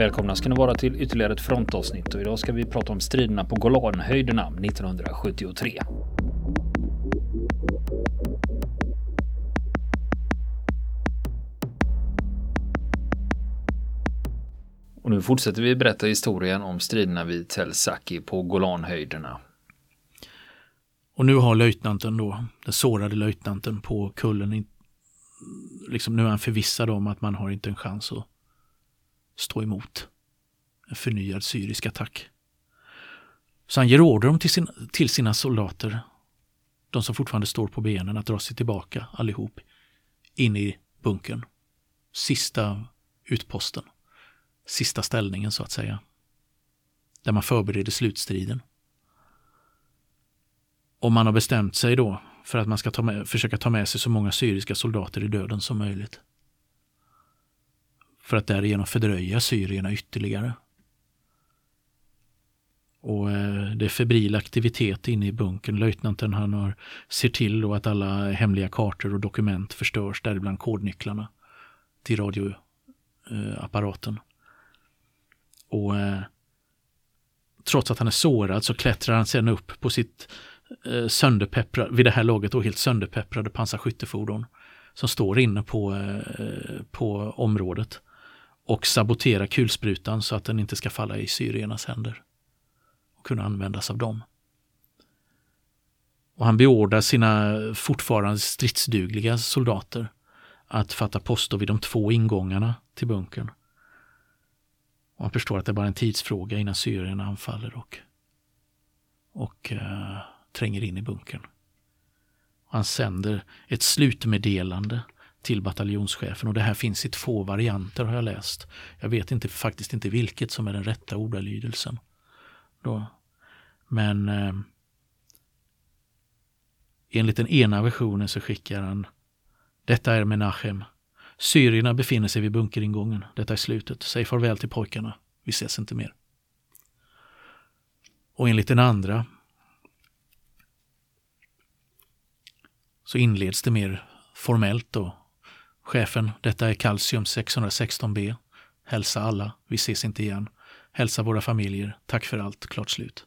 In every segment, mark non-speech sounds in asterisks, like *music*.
Välkomna ska ni vara till ytterligare ett frontavsnitt och idag ska vi prata om striderna på Golanhöjderna 1973. Och nu fortsätter vi berätta historien om striderna vid Tel Saki på Golanhöjderna. Och nu har löjtnanten då, den sårade löjtnanten på kullen, liksom nu är han förvissad om att man har inte en chans att stå emot en förnyad syrisk attack. Så han ger order till, sin, till sina soldater, de som fortfarande står på benen, att dra sig tillbaka allihop in i bunkern. Sista utposten. Sista ställningen så att säga. Där man förbereder slutstriden. Och man har bestämt sig då för att man ska ta med, försöka ta med sig så många syriska soldater i döden som möjligt. För att därigenom fördröja syrierna ytterligare. Och eh, det är febril aktivitet inne i bunkern. Löjtnanten han har, ser till då att alla hemliga kartor och dokument förstörs, däribland kodnycklarna till radioapparaten. Eh, och eh, trots att han är sårad så klättrar han sedan upp på sitt eh, sönderpepprade, vid det här laget då helt sönderpepprade pansarskyttefordon som står inne på, eh, på området och sabotera kulsprutan så att den inte ska falla i syriernas händer och kunna användas av dem. Och han beordrar sina fortfarande stridsdugliga soldater att fatta poster vid de två ingångarna till bunkern. Och han förstår att det är bara en tidsfråga innan syrierna anfaller och, och uh, tränger in i bunkern. Han sänder ett slutmeddelande till bataljonschefen och det här finns i två varianter har jag läst. Jag vet inte, faktiskt inte vilket som är den rätta ordalydelsen. Då. Men eh, enligt den ena versionen så skickar han Detta är Menachem. Syrierna befinner sig vid bunkeringången. Detta är slutet. Säg farväl till pojkarna. Vi ses inte mer. Och enligt den andra så inleds det mer formellt då. Chefen, detta är kalcium 616B. Hälsa alla, vi ses inte igen. Hälsa våra familjer, tack för allt, klart slut.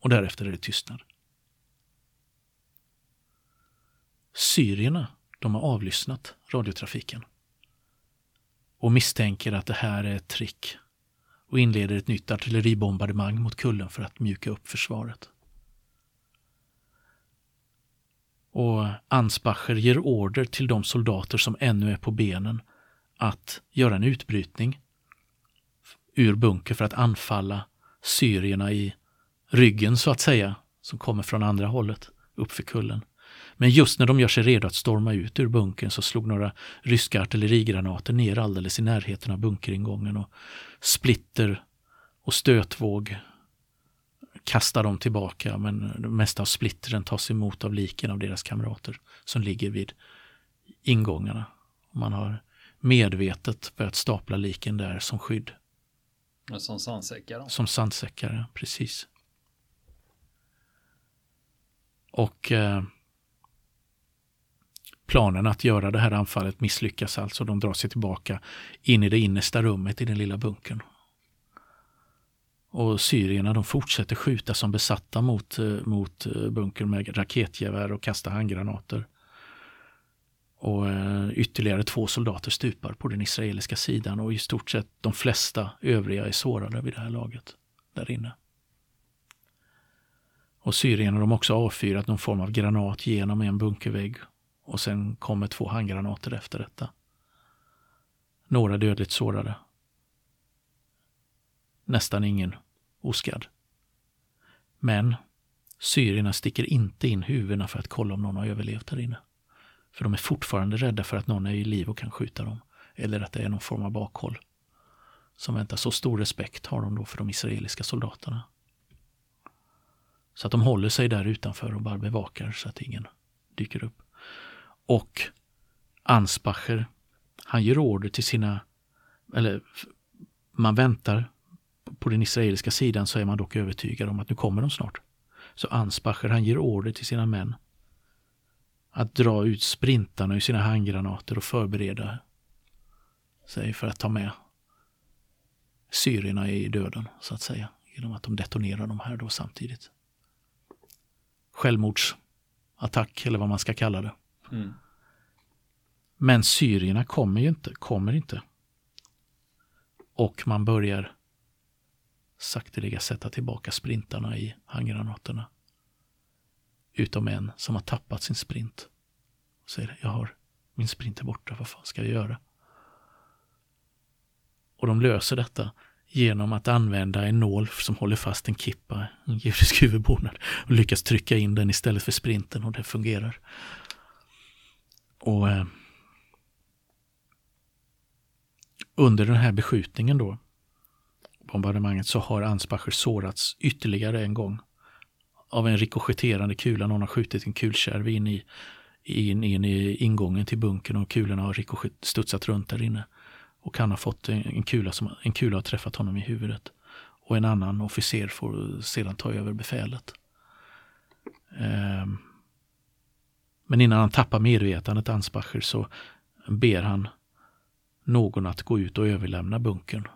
Och därefter är det tystnad. Syrierna, de har avlyssnat radiotrafiken och misstänker att det här är ett trick och inleder ett nytt artilleribombardemang mot kullen för att mjuka upp försvaret. Och Ansbacher ger order till de soldater som ännu är på benen att göra en utbrytning ur bunker för att anfalla syrierna i ryggen så att säga, som kommer från andra hållet, uppför kullen. Men just när de gör sig redo att storma ut ur bunkern så slog några ryska artillerigranater ner alldeles i närheten av bunkeringången och splitter och stötvåg kastar dem tillbaka men det mesta av splittren tas emot av liken av deras kamrater som ligger vid ingångarna. Man har medvetet börjat stapla liken där som skydd. Som sandsäckar? Som sandsäckar, precis. Och eh, planen att göra det här anfallet misslyckas alltså. De drar sig tillbaka in i det innersta rummet i den lilla bunkern. Och syrierna de fortsätter skjuta som besatta mot, eh, mot eh, bunkern med raketgevär och kasta handgranater. Och eh, ytterligare två soldater stupar på den israeliska sidan och i stort sett de flesta övriga är sårade vid det här laget där inne. Och syrierna de har också avfyrat någon form av granat genom en bunkervägg och sen kommer två handgranater efter detta. Några dödligt sårade. Nästan ingen oskadd. Men syrierna sticker inte in huvudena för att kolla om någon har överlevt där inne. För de är fortfarande rädda för att någon är i liv och kan skjuta dem. Eller att det är någon form av bakhåll. Som väntar. Så stor respekt har de då för de israeliska soldaterna. Så att de håller sig där utanför och bara bevakar så att ingen dyker upp. Och Ansbacher, han ger order till sina, eller man väntar på den israeliska sidan så är man dock övertygad om att nu kommer de snart. Så Ansbacher han ger order till sina män att dra ut sprintarna ur sina handgranater och förbereda sig för att ta med syrierna i döden, så att säga. Genom att de detonerar de här då samtidigt. Självmordsattack, eller vad man ska kalla det. Mm. Men syrierna kommer ju inte, kommer inte. Och man börjar sakteliga sätta tillbaka sprintarna i handgranaterna. Utom en som har tappat sin sprint. Och säger, jag har min sprint är borta, vad fan ska jag göra? Och de löser detta genom att använda en nål som håller fast en kippa, en judisk huvudbonad, och lyckas trycka in den istället för sprinten och det fungerar. Och eh, under den här beskjutningen då, bombardemanget, så har Ansbacher sårats ytterligare en gång av en rikoschetterande kula. Någon har skjutit en kulkärv in i, in, in i ingången till bunkern och kulorna har studsat runt där inne. Och han har fått en kula, som, en kula har träffat honom i huvudet. Och en annan officer får sedan ta över befälet. Ehm. men innan han tappar medvetandet, Ansbacher, så ber han någon att gå ut och överlämna bunkern.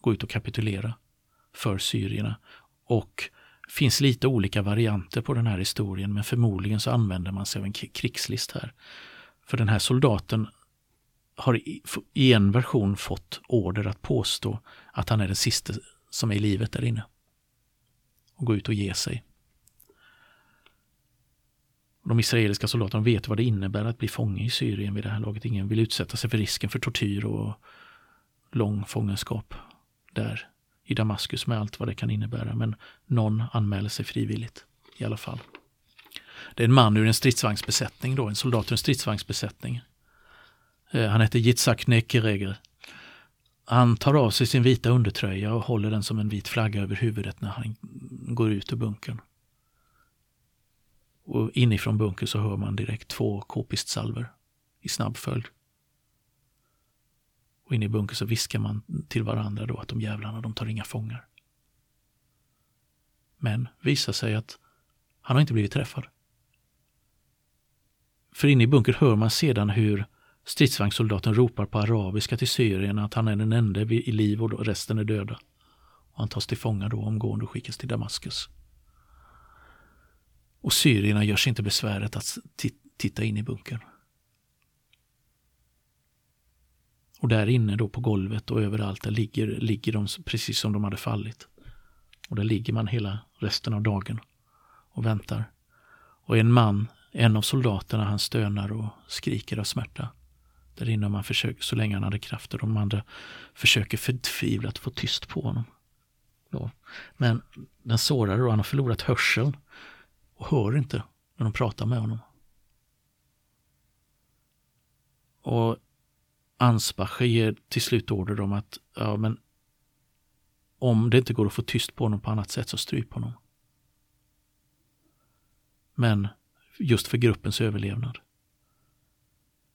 Gå ut och kapitulera för syrierna. Och finns lite olika varianter på den här historien men förmodligen så använder man sig av en krigslist här. För den här soldaten har i en version fått order att påstå att han är den sista som är i livet där inne. Och gå ut och ge sig. De israeliska soldaterna vet vad det innebär att bli fånge i Syrien vid det här laget. Ingen vill utsätta sig för risken för tortyr och lång fångenskap där i Damaskus med allt vad det kan innebära. Men någon anmäler sig frivilligt i alla fall. Det är en man ur en stridsvagnsbesättning då, en soldat ur en stridsvagnsbesättning. Eh, han heter Yitzhak Nekereger. Han tar av sig sin vita undertröja och håller den som en vit flagga över huvudet när han går ut ur bunkern. Och inifrån bunkern så hör man direkt två k-pistsalver i snabb följd. Och inne i bunkern så viskar man till varandra då att de jävlarna, de tar inga fångar. Men visar sig att han har inte blivit träffad. För inne i bunkern hör man sedan hur stridsvagnssoldaten ropar på arabiska till syrierna att han är den enda i liv och resten är döda. Och han tas till fånga då omgående och skickas till Damaskus. Och syrierna gör sig inte besväret att titta in i bunkern. Och där inne då på golvet och överallt, där ligger, ligger de precis som de hade fallit. Och där ligger man hela resten av dagen och väntar. Och en man, en av soldaterna, han stönar och skriker av smärta. Där inne man försöker, så länge han hade krafter, de andra försöker förtvivlat få tyst på honom. Då. Men den sårade då, han har förlorat hörseln och hör inte när de pratar med honom. Och Ansbacher ger till slut order om att ja, men om det inte går att få tyst på honom på annat sätt så stryp honom. Men just för gruppens överlevnad.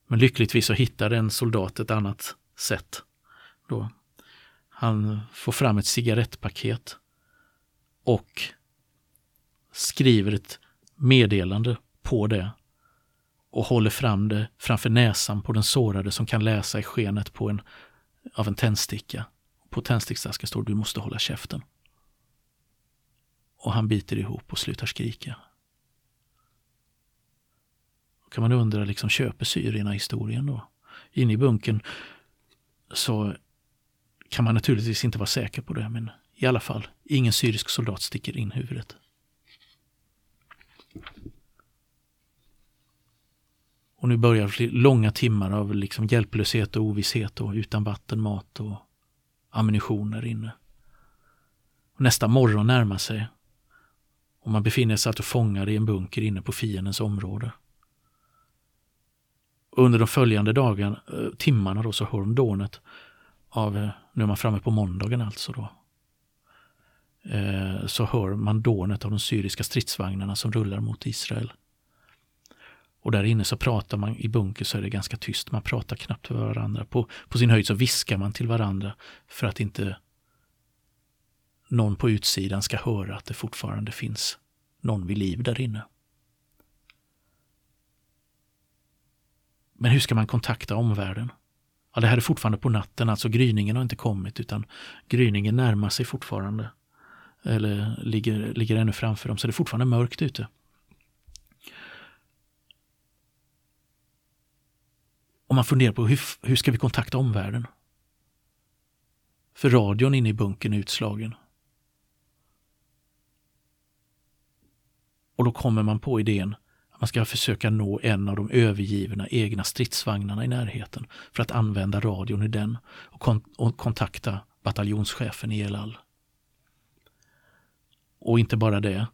Men lyckligtvis så hittar en soldat ett annat sätt. Då. Han får fram ett cigarettpaket och skriver ett meddelande på det och håller fram det framför näsan på den sårade som kan läsa i skenet på en, av en tändsticka. På tändsticksasken står du måste hålla käften. Och han biter ihop och slutar skrika. Då kan man undra, liksom, köper syrierna historien då? Inne i bunkern så kan man naturligtvis inte vara säker på det, men i alla fall, ingen syrisk soldat sticker in huvudet. Och nu börjar långa timmar av liksom hjälplöshet och ovisshet och utan vatten, mat och ammunition där inne. Och nästa morgon närmar sig och man befinner sig alltså fångad i en bunker inne på fiendens område. Och under de följande dagarna, eh, timmarna då, så hör de dånet av, eh, nu är man framme på måndagen alltså då, eh, så hör man dånet av de syriska stridsvagnarna som rullar mot Israel. Och där inne så pratar man, i bunker så är det ganska tyst, man pratar knappt med varandra. På, på sin höjd så viskar man till varandra för att inte någon på utsidan ska höra att det fortfarande finns någon vid liv där inne. Men hur ska man kontakta omvärlden? Ja, det här är fortfarande på natten, alltså gryningen har inte kommit utan gryningen närmar sig fortfarande. Eller ligger, ligger ännu framför dem, så det är fortfarande mörkt ute. Och man funderar på hur, hur ska vi kontakta omvärlden? För radion inne i bunkern är utslagen. Och då kommer man på idén att man ska försöka nå en av de övergivna egna stridsvagnarna i närheten för att använda radion i den och, kon och kontakta bataljonschefen i Elal. Och inte bara det.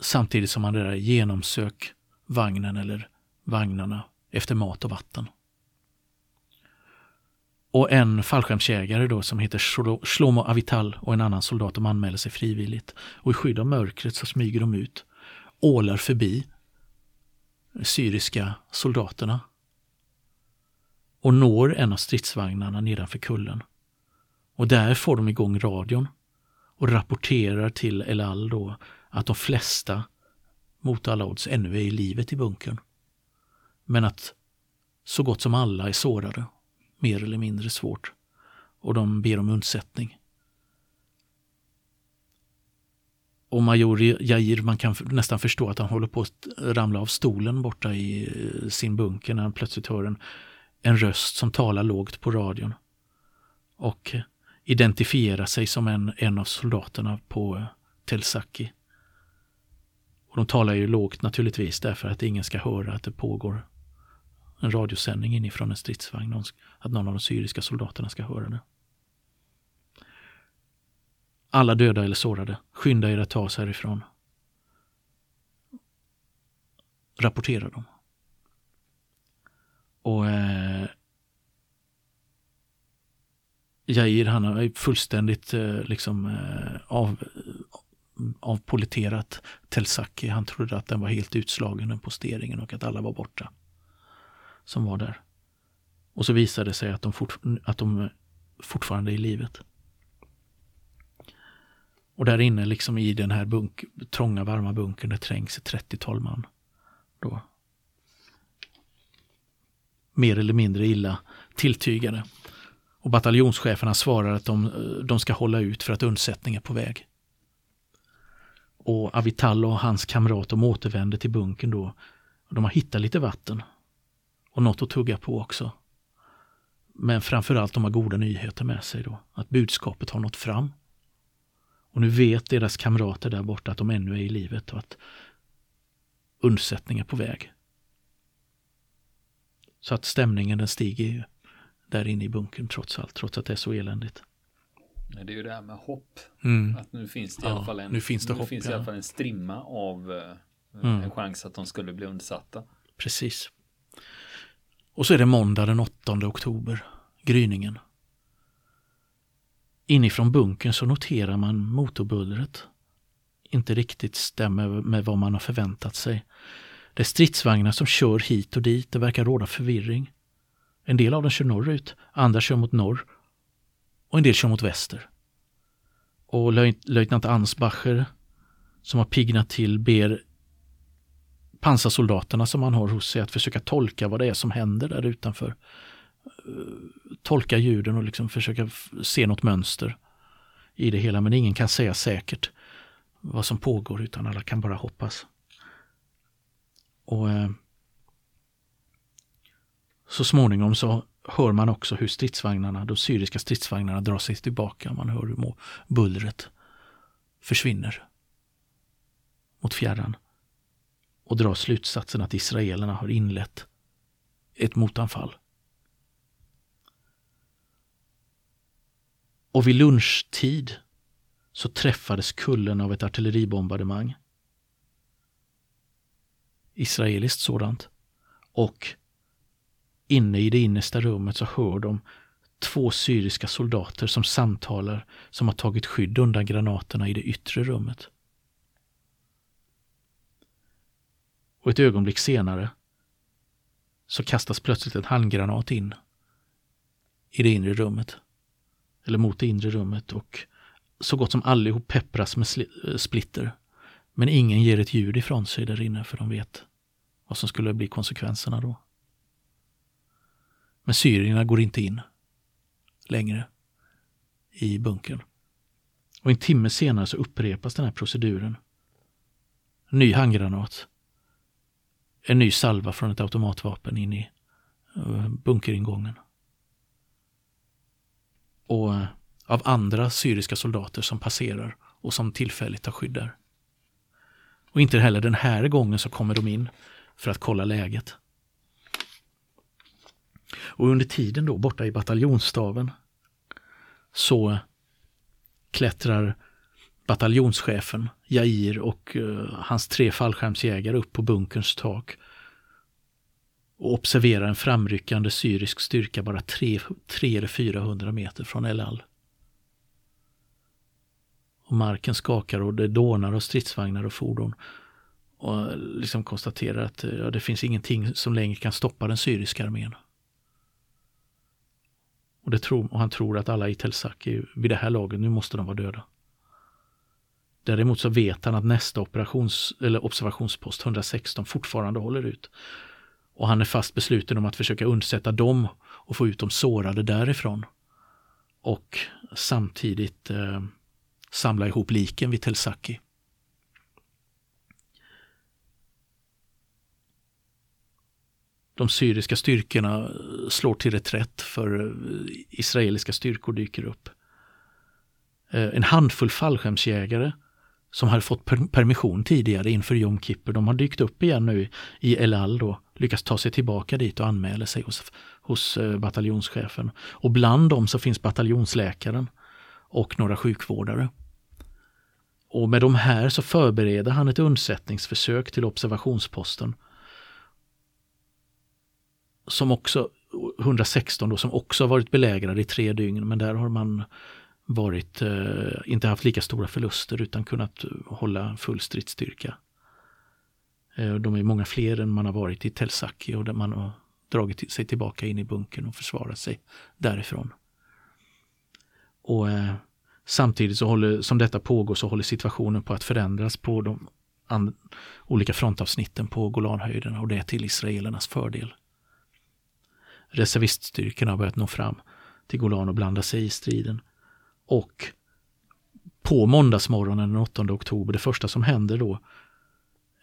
Samtidigt som man där genomsök vagnen eller vagnarna efter mat och vatten. Och en fallskärmsjägare då som heter Shlomo Avital och en annan soldat de anmäler sig frivilligt. Och i skydd av mörkret så smyger de ut, ålar förbi syriska soldaterna och når en av stridsvagnarna nedanför kullen. Och där får de igång radion och rapporterar till El Al då att de flesta mot alla odds ännu är i livet i bunkern. Men att så gott som alla är sårade, mer eller mindre svårt. Och de ber om undsättning. Och major Jair, man kan nästan förstå att han håller på att ramla av stolen borta i eh, sin bunker när han plötsligt hör en, en röst som talar lågt på radion. Och identifierar sig som en, en av soldaterna på eh, Telsaki. Och de talar ju lågt naturligtvis därför att ingen ska höra att det pågår en radiosändning inifrån en stridsvagn. Att någon av de syriska soldaterna ska höra det. Alla döda eller sårade, skynda er att ta oss härifrån. Rapportera dem. Och eh, Jair han har fullständigt eh, liksom eh, av, avpoliterat Telsaki. Han trodde att den var helt utslagen, den posteringen och att alla var borta som var där. Och så visade det sig att de, fort, att de fortfarande är i livet. Och där inne liksom i den här bunk, trånga varma bunkern, det trängs ett 30-tal man. Då. Mer eller mindre illa tilltygade. Och bataljonscheferna svarar att de, de ska hålla ut för att undsättning är på väg. Och Avital och hans kamrat de återvänder till bunkern då. De har hittat lite vatten och något att tugga på också. Men framförallt de har goda nyheter med sig då, att budskapet har nått fram. Och nu vet deras kamrater där borta att de ännu är i livet och att undsättning är på väg. Så att stämningen den stiger ju där inne i bunkern trots allt, trots att det är så eländigt. Det är ju det här med hopp. Mm. Att nu finns det i alla fall en, nu finns det nu hopp, finns ja. i alla fall en strimma av uh, Mm. en chans att de skulle bli undsatta. Precis. Och så är det måndag den 8 oktober, gryningen. Inifrån bunkern så noterar man motorbullret. Inte riktigt stämmer med vad man har förväntat sig. Det är stridsvagnar som kör hit och dit, det verkar råda förvirring. En del av dem kör norrut, andra kör mot norr och en del kör mot väster. Och löjtnant Ansbacher som har piggnat till ber pansarsoldaterna som han har hos sig att försöka tolka vad det är som händer där utanför. Eh, tolka ljuden och liksom försöka se något mönster i det hela. Men ingen kan säga säkert vad som pågår utan alla kan bara hoppas. Och eh, Så småningom så hör man också hur stridsvagnarna, de syriska stridsvagnarna drar sig tillbaka. Man hör hur bullret försvinner mot fjärran och drar slutsatsen att israelerna har inlett ett motanfall. Och vid lunchtid så träffades kullen av ett artilleribombardemang. Israeliskt sådant. Och inne i det innersta rummet så hör de två syriska soldater som samtalar som har tagit skydd undan granaterna i det yttre rummet. Och ett ögonblick senare så kastas plötsligt en handgranat in i det inre rummet. Eller mot det inre rummet och så gott som allihop peppras med eh, splitter. Men ingen ger ett ljud ifrån sig där inne för de vet vad som skulle bli konsekvenserna då. Men syrierna går inte in längre i bunkern. Och en timme senare så upprepas den här proceduren. ny handgranat. En ny salva från ett automatvapen in i eh, bunkeringången. Och eh, av andra syriska soldater som passerar och som tillfälligt tar skydd där. Och inte heller den här gången så kommer de in för att kolla läget. Och under tiden då borta i bataljonsstaven, så eh, klättrar bataljonschefen Jair och uh, hans tre fallskärmsjägare upp på bunkerns tak och observerar en framryckande syrisk styrka bara 3 eller 400 meter från El Al. Och marken skakar och det dånar av stridsvagnar och fordon. Och eh, liksom konstaterar att eh, ja, det finns ingenting som längre kan stoppa den syriska armén. Och, det tror, och han tror att alla i Telsak vid det här laget, nu måste de vara döda. Däremot så vet han att nästa operations, eller observationspost 116 fortfarande håller ut. Och han är fast besluten om att försöka undsätta dem och få ut de sårade därifrån. Och samtidigt eh, samla ihop liken vid Telsaki. De syriska styrkorna eh, slår till reträtt för eh, israeliska styrkor dyker upp. Eh, en handfull fallskärmsjägare som hade fått permission tidigare inför Jom Kippur, de har dykt upp igen nu i El Al då, lyckats ta sig tillbaka dit och anmäler sig hos, hos eh, bataljonschefen. Och bland dem så finns bataljonsläkaren och några sjukvårdare. Och med de här så förbereder han ett undsättningsförsök till observationsposten. Som också, 116 då, som också varit belägrad i tre dygn, men där har man varit, eh, inte haft lika stora förluster utan kunnat hålla full stridsstyrka. Eh, de är många fler än man har varit i Telsaki och där man har dragit sig tillbaka in i bunkern och försvarat sig därifrån. Och eh, Samtidigt så håller, som detta pågår så håller situationen på att förändras på de olika frontavsnitten på Golanhöjderna och det är till israelernas fördel. Reserviststyrkorna har börjat nå fram till Golan och blanda sig i striden. Och på måndagsmorgonen den 8 oktober, det första som händer då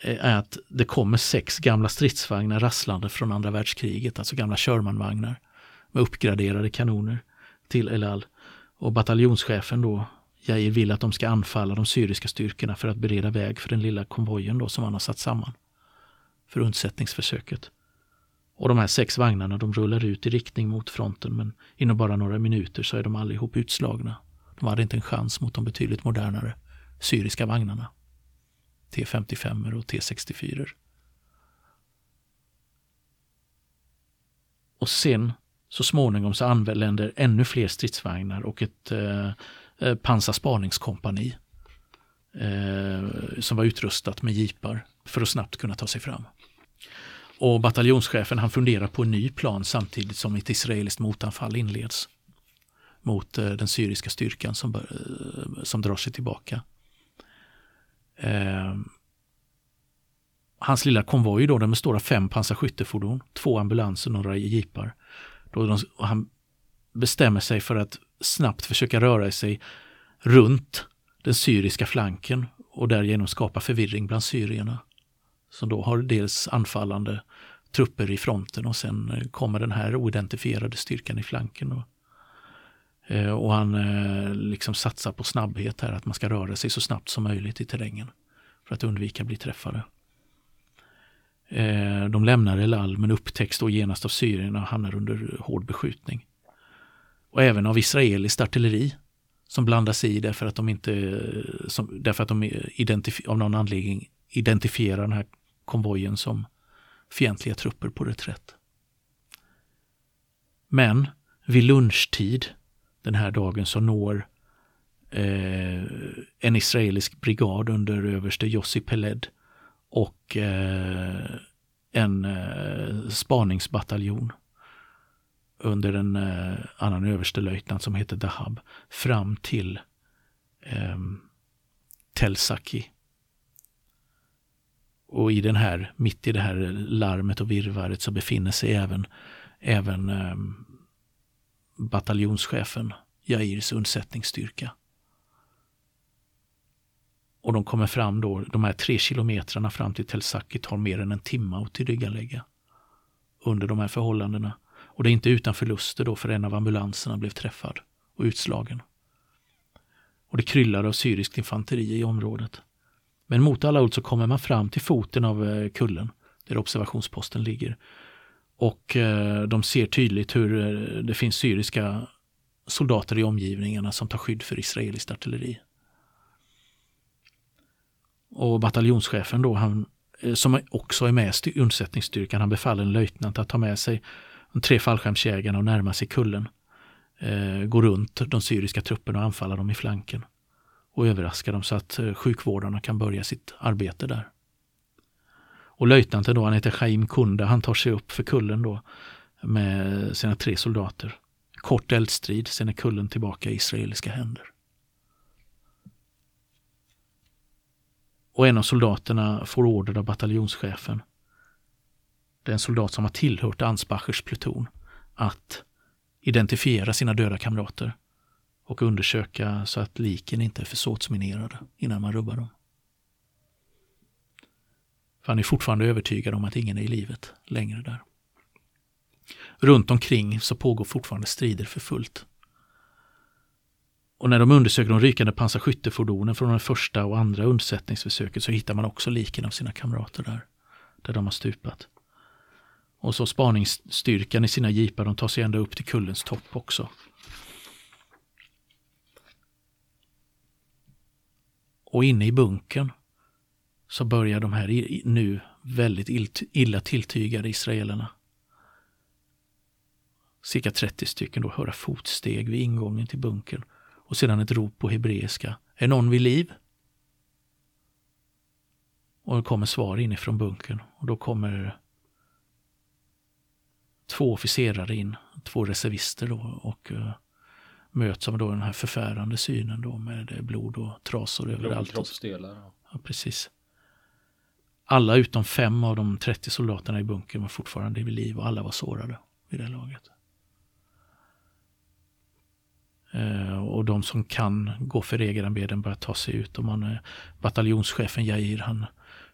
eh, är att det kommer sex gamla stridsvagnar rasslande från andra världskriget, alltså gamla Shermanvagnar med uppgraderade kanoner till El Al. Och bataljonschefen då, Jair vill att de ska anfalla de syriska styrkorna för att bereda väg för den lilla konvojen då som han har satt samman för undsättningsförsöket. Och de här sex vagnarna de rullar ut i riktning mot fronten men inom bara några minuter så är de allihop utslagna. De hade inte en chans mot de betydligt modernare syriska vagnarna. T55 och T64. Och sen så småningom så använder ännu fler stridsvagnar och ett eh, eh, pansarspaningskompani eh, som var utrustat med jeepar för att snabbt kunna ta sig fram. Och bataljonschefen han funderar på en ny plan samtidigt som ett israeliskt motanfall inleds mot eh, den syriska styrkan som, eh, som drar sig tillbaka. Eh, hans lilla konvoj då, den består av fem pansarskyttefordon, två ambulanser och några jeepar. Då de, han bestämmer sig för att snabbt försöka röra sig runt den syriska flanken och därigenom skapa förvirring bland syrierna. Som då har dels anfallande trupper i fronten och sen eh, kommer den här oidentifierade styrkan i flanken. Och, Eh, och han eh, liksom satsar på snabbhet här, att man ska röra sig så snabbt som möjligt i terrängen för att undvika att bli träffade. Eh, de lämnar El Al men upptäcks då genast av syrierna och hamnar under hård beskjutning. Och även av israeliskt artilleri som blandar sig i därför att de inte, som, därför att de av någon anledning identifierar den här konvojen som fientliga trupper på reträtt. Men vid lunchtid den här dagen så når eh, en israelisk brigad under överste Yossi Peled och eh, en eh, spaningsbataljon under en eh, annan överstelöjtnant som heter Dahab fram till eh, Telsaki. Och i den här, mitt i det här larmet och virvaret så befinner sig även även eh, bataljonschefen Jairs undsättningsstyrka. Och de kommer fram då, de här tre kilometrarna fram till Telsaki tar mer än en timme att tillryggalägga under de här förhållandena. Och det är inte utan förluster då för en av ambulanserna blev träffad och utslagen. Och det kryllar av syriskt infanteri i området. Men mot alla ord så kommer man fram till foten av eh, kullen där observationsposten ligger. Och eh, de ser tydligt hur eh, det finns syriska soldater i omgivningarna som tar skydd för israeliskt artilleri. Och bataljonschefen då, han, eh, som också är med i undsättningsstyrkan, han befaller en löjtnant att ta med sig de tre fallskärmsjägarna och närma sig kullen. Eh, gå runt de syriska trupperna och anfalla dem i flanken. Och överraska dem så att eh, sjukvårdarna kan börja sitt arbete där. Och löjtnanten då, han heter Chaim Kunda, han tar sig upp för kullen då med sina tre soldater. Kort eldstrid, sen är kullen tillbaka i israeliska händer. Och en av soldaterna får order av bataljonschefen. Det är en soldat som har tillhört Ansbachers pluton att identifiera sina döda kamrater och undersöka så att liken inte är försåtsminerade innan man rubbar dem. Han är fortfarande övertygad om att ingen är i livet längre där. Runt omkring så pågår fortfarande strider för fullt. Och när de undersöker de rykande pansarskyttefordonen från det första och andra undsättningsförsöket så hittar man också liken av sina kamrater där, där de har stupat. Och så spaningsstyrkan i sina jeepar, de tar sig ända upp till kullens topp också. Och inne i bunkern så börjar de här nu väldigt illa tilltygade israelerna, cirka 30 stycken, då höra fotsteg vid ingången till bunkern och sedan ett rop på hebreiska. Är någon vid liv? Och det kommer svar inifrån bunkern och då kommer två officerare in, två reservister då och uh, möts av då den här förfärande synen då med blod och trasor överallt. Kroppsdelar. Ja, precis. Alla utom fem av de 30 soldaterna i bunkern var fortfarande vid liv och alla var sårade vid det laget. Eh, och de som kan gå för egenarbeten börjar ta sig ut. Och man, eh, bataljonschefen Jair, han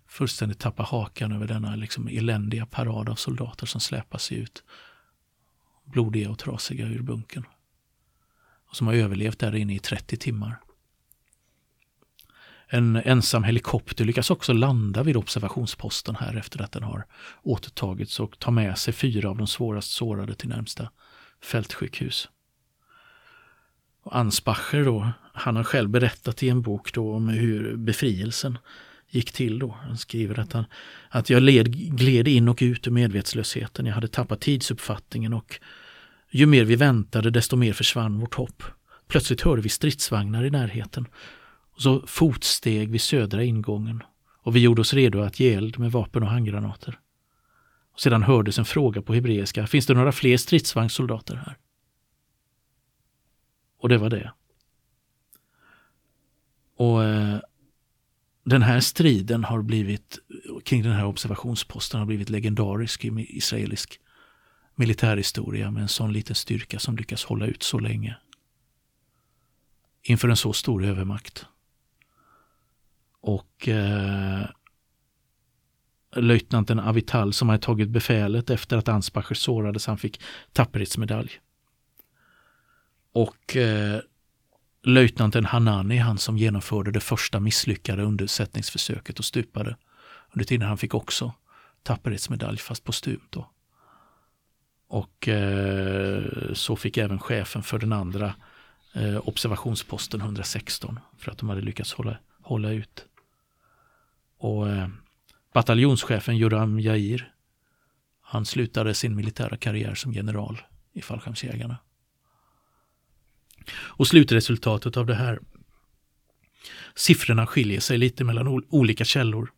fullständigt tappar hakan över denna liksom eländiga parad av soldater som släpar sig ut. Blodiga och trasiga ur bunkern. Och som har överlevt där inne i 30 timmar. En ensam helikopter lyckas också landa vid observationsposten här efter att den har återtagits och ta med sig fyra av de svårast sårade till närmsta fältsjukhus. Och Ansbacher då, han har själv berättat i en bok då om hur befrielsen gick till då. Han skriver att, han, att jag led, gled in och ut ur medvetslösheten. Jag hade tappat tidsuppfattningen och ju mer vi väntade desto mer försvann vårt hopp. Plötsligt hörde vi stridsvagnar i närheten. Och så fotsteg vid södra ingången och vi gjorde oss redo att ge eld med vapen och handgranater. Och sedan hördes en fråga på hebreiska. Finns det några fler stridsvagnssoldater här? Och det var det. Och eh, den här striden har blivit, kring den här observationsposten har blivit legendarisk i israelisk militärhistoria med en sån liten styrka som lyckas hålla ut så länge. Inför en så stor övermakt. Och eh, löjtnanten Avital som hade tagit befälet efter att Ansbacher sårades, han fick tapperhetsmedalj. Och eh, löjtnanten Hanani, han som genomförde det första misslyckade undersättningsförsöket och stupade. Under tiden han fick också tapperhetsmedalj fast postumt då. Och eh, så fick även chefen för den andra eh, observationsposten 116 för att de hade lyckats hålla, hålla ut. Och eh, bataljonschefen Joram Jair, han slutade sin militära karriär som general i fallskärmsjägarna. Och slutresultatet av det här. Siffrorna skiljer sig lite mellan olika källor.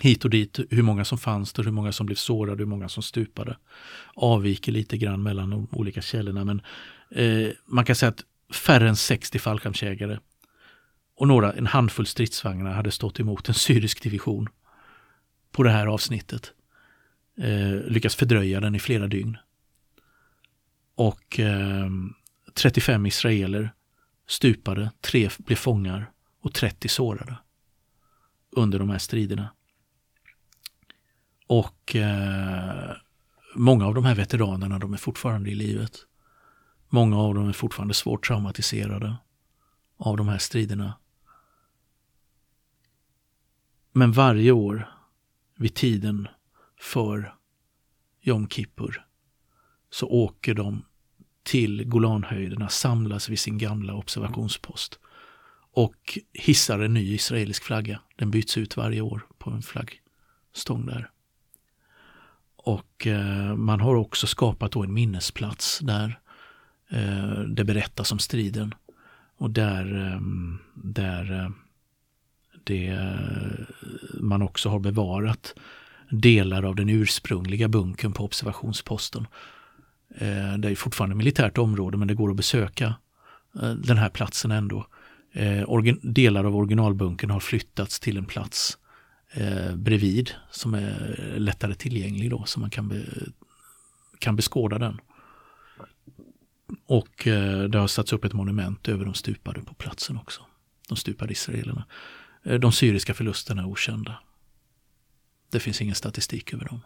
Hit och dit, hur många som fanns där, hur många som blev sårade, hur många som stupade. Avviker lite grann mellan de olika källorna men eh, man kan säga att färre än 60 fallskärmsjägare och några, en handfull stridsvagnar hade stått emot en syrisk division på det här avsnittet. eh, lyckats fördröja den i flera dygn. Och eh, 35 israeler stupade, tre blev fångar och 30 sårade under de här striderna. Och eh, många av de här veteranerna de är fortfarande i livet. Många av dem är fortfarande svårt traumatiserade av de här striderna. Men varje år vid tiden för Jom Kippur så åker de till Golanhöjderna, samlas vid sin gamla observationspost och hissar en ny israelisk flagga. Den byts ut varje år på en flaggstång där. Och eh, man har också skapat då en minnesplats där eh, det berättas om striden. Och där, eh, där eh, det, man också har bevarat delar av den ursprungliga bunkern på observationsposten. Eh, det är fortfarande militärt område men det går att besöka eh, den här platsen ändå. Eh, delar av originalbunkern har flyttats till en plats bredvid som är lättare tillgänglig då så man kan, be, kan beskåda den. Och det har satts upp ett monument över de stupade på platsen också. De stupade israelerna. Eh, de syriska förlusterna är okända. Det finns ingen statistik över dem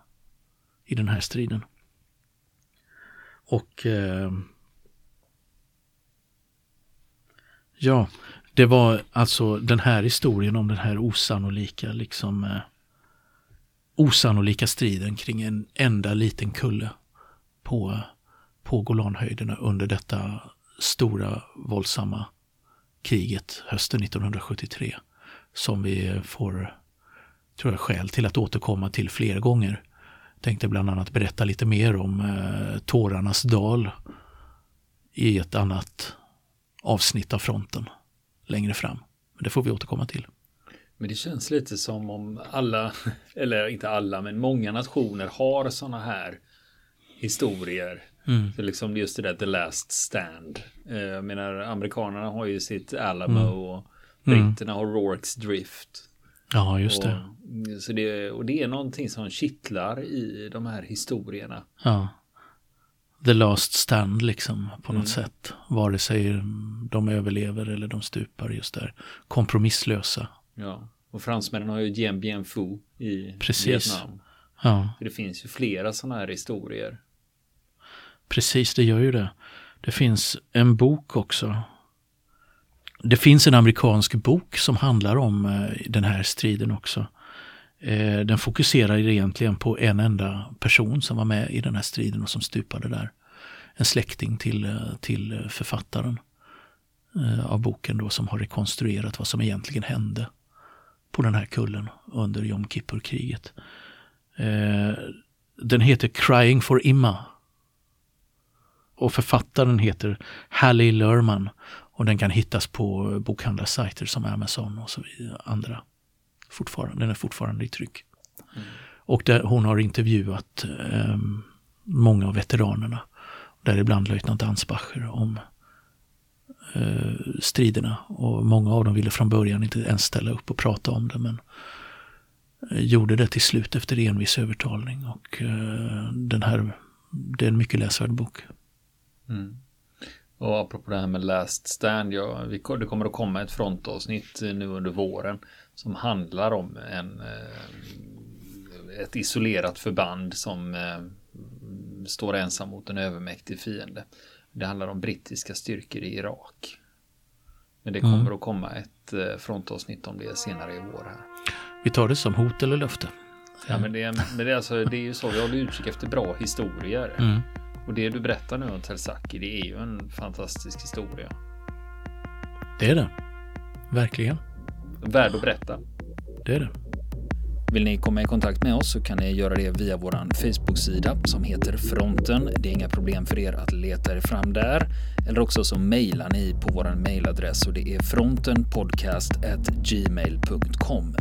i den här striden. Och eh, ja, det var alltså den här historien om den här osannolika, liksom eh, osannolika striden kring en enda liten kulle på, på Golanhöjderna under detta stora våldsamma kriget hösten 1973 som vi får tror jag, skäl till att återkomma till fler gånger. Tänkte bland annat berätta lite mer om eh, Tårarnas dal i ett annat avsnitt av fronten längre fram. Men det får vi återkomma till. Men det känns lite som om alla, *laughs* eller inte alla, men många nationer har sådana här historier. Mm. Så liksom just det där the last stand. Eh, jag menar, amerikanerna har ju sitt Alamo mm. och britterna mm. har Rorks drift. Ja, just det. Och, så det. Och det är någonting som kittlar i de här historierna. Ja the last stand liksom på något mm. sätt. Vare sig de överlever eller de stupar just där. Kompromisslösa. Ja, och fransmännen har ju Dien Bien Phu i Precis. Vietnam. Ja. Det finns ju flera sådana här historier. Precis, det gör ju det. Det finns en bok också. Det finns en amerikansk bok som handlar om eh, den här striden också. Eh, den fokuserar egentligen på en enda person som var med i den här striden och som stupade där. En släkting till, eh, till författaren av boken då som har rekonstruerat vad som egentligen hände på den här kullen under Jom Kippur-kriget. Den heter Crying for Imma. Och författaren heter Hallie Lerman och den kan hittas på bokhandlarsajter som Amazon och så vidare, andra fortfarande, den är fortfarande i tryck. Mm. Och där hon har intervjuat eh, många av veteranerna, däribland löjtnant Ansbacher, om eh, striderna. Och många av dem ville från början inte ens ställa upp och prata om det, men eh, gjorde det till slut efter envis övertalning. Och eh, den här, det är en mycket läsvärd bok. Mm. Och apropå det här med Last Stand, ja, vi, det kommer att komma ett frontavsnitt nu under våren som handlar om en, eh, ett isolerat förband som eh, står ensam mot en övermäktig fiende. Det handlar om brittiska styrkor i Irak. Men det kommer mm. att komma ett eh, frontavsnitt om det senare i vår. Här. Vi tar det som hot eller löfte. Ja, men det, är, men det, är alltså, det är ju så, vi håller utkik efter bra historier. Mm. Och det du berättar nu om Telsaki, det är ju en fantastisk historia. Det är det. Verkligen. Värd att berätta. Det är det. Vill ni komma i kontakt med oss så kan ni göra det via vår Facebook-sida som heter Fronten. Det är inga problem för er att leta er fram där. Eller också så mejlar ni på vår mejladress och det är frontenpodcastgmail.com.